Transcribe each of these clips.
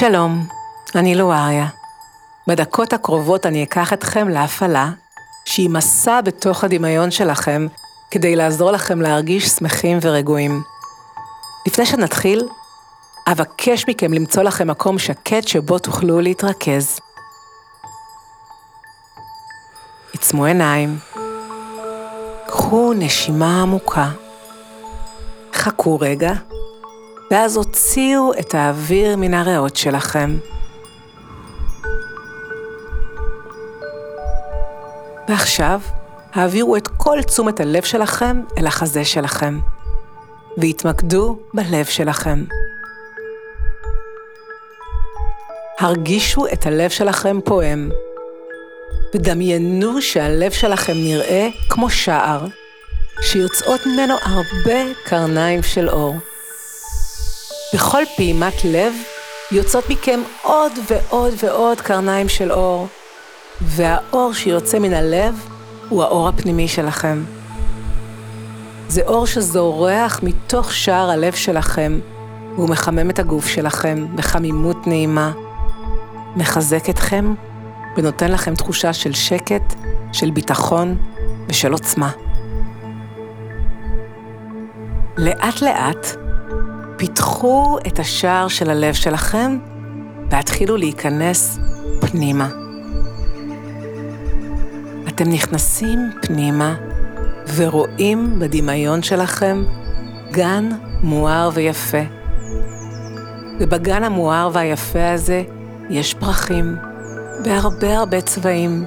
שלום, אני לואריה. בדקות הקרובות אני אקח אתכם להפעלה, שהיא מסע בתוך הדמיון שלכם, כדי לעזור לכם להרגיש שמחים ורגועים. לפני שנתחיל, אבקש מכם למצוא לכם מקום שקט שבו תוכלו להתרכז. עצמו עיניים, קחו נשימה עמוקה, חכו רגע, ואז הוציאו את האוויר מן הריאות שלכם. ועכשיו, העבירו את כל תשומת הלב שלכם אל החזה שלכם, והתמקדו בלב שלכם. הרגישו את הלב שלכם פועם, ודמיינו שהלב שלכם נראה כמו שער, שיוצאות ממנו הרבה קרניים של אור. בכל פעימת לב יוצאות מכם עוד ועוד ועוד קרניים של אור, והאור שיוצא מן הלב הוא האור הפנימי שלכם. זה אור שזורח מתוך שער הלב שלכם, והוא מחמם את הגוף שלכם בחמימות נעימה, מחזק אתכם ונותן לכם תחושה של שקט, של ביטחון ושל עוצמה. לאט לאט פיתחו את השער של הלב שלכם והתחילו להיכנס פנימה. אתם נכנסים פנימה ורואים בדמיון שלכם גן מואר ויפה. ובגן המואר והיפה הזה יש פרחים בהרבה הרבה צבעים.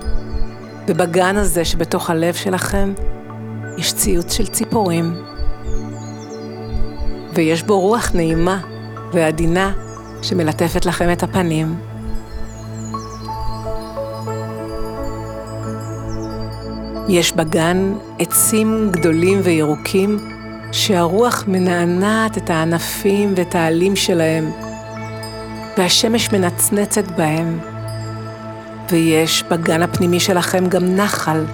ובגן הזה שבתוך הלב שלכם יש ציוץ של ציפורים. ויש בו רוח נעימה ועדינה שמלטפת לכם את הפנים. יש בגן עצים גדולים וירוקים שהרוח מנענעת את הענפים ואת העלים שלהם, והשמש מנצנצת בהם. ויש בגן הפנימי שלכם גם נחל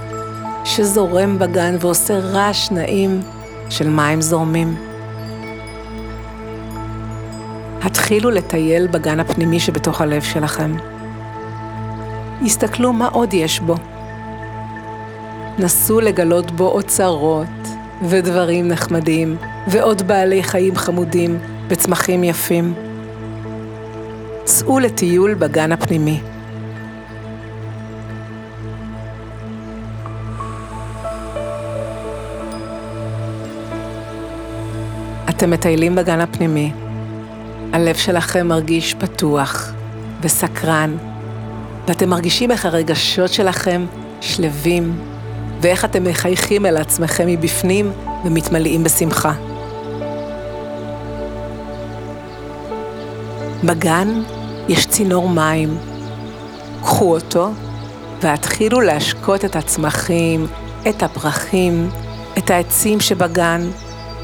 שזורם בגן ועושה רעש נעים של מים זורמים. התחילו לטייל בגן הפנימי שבתוך הלב שלכם. הסתכלו מה עוד יש בו. נסו לגלות בו אוצרות ודברים נחמדים ועוד בעלי חיים חמודים וצמחים יפים. צאו לטיול בגן הפנימי. אתם מטיילים בגן הפנימי. הלב שלכם מרגיש פתוח וסקרן, ואתם מרגישים איך הרגשות שלכם שלווים, ואיך אתם מחייכים אל עצמכם מבפנים ומתמלאים בשמחה. בגן יש צינור מים. קחו אותו והתחילו להשקות את הצמחים, את הפרחים, את העצים שבגן.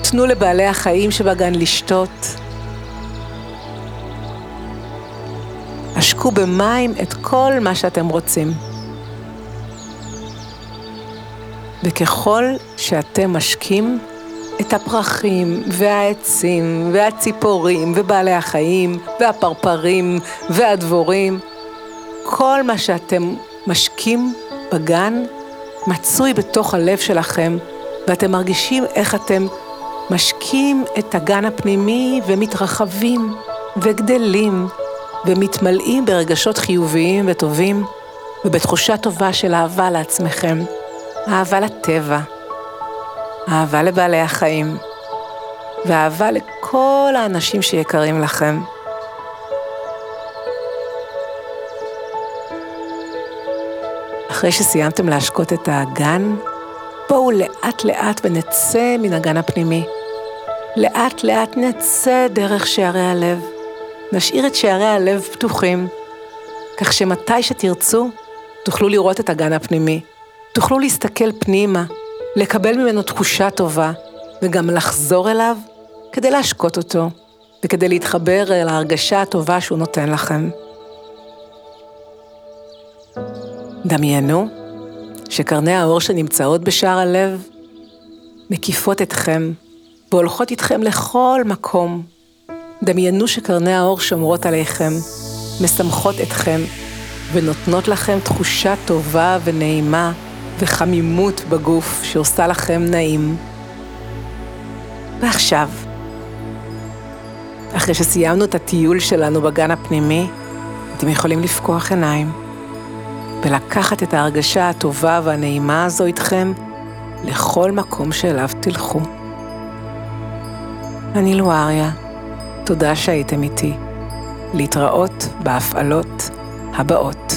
תנו לבעלי החיים שבגן לשתות. השקו במים את כל מה שאתם רוצים. וככל שאתם משקים את הפרחים והעצים והציפורים ובעלי החיים והפרפרים והדבורים, כל מה שאתם משקים בגן מצוי בתוך הלב שלכם, ואתם מרגישים איך אתם משקים את הגן הפנימי ומתרחבים וגדלים ומתמלאים ברגשות חיוביים וטובים ובתחושה טובה של אהבה לעצמכם, אהבה לטבע, אהבה לבעלי החיים ואהבה לכל האנשים שיקרים לכם. אחרי שסיימתם להשקות את האגן, בואו לאט לאט ונצא מן הגן הפנימי. לאט לאט נצא דרך שערי הלב. נשאיר את שערי הלב פתוחים, כך שמתי שתרצו, תוכלו לראות את הגן הפנימי. תוכלו להסתכל פנימה, לקבל ממנו תחושה טובה, וגם לחזור אליו כדי להשקות אותו, וכדי להתחבר אל ההרגשה הטובה שהוא נותן לכם. דמיינו שקרני האור שנמצאות בשער הלב מקיפות אתכם והולכות איתכם לכל מקום. דמיינו שקרני האור שומרות עליכם משמחות אתכם ונותנות לכם תחושה טובה ונעימה וחמימות בגוף שעושה לכם נעים. ועכשיו, אחרי שסיימנו את הטיול שלנו בגן הפנימי, אתם יכולים לפקוח עיניים ולקחת את ההרגשה הטובה והנעימה הזו איתכם לכל מקום שאליו תלכו. אני לואריה, תודה שהייתם איתי. להתראות בהפעלות הבאות.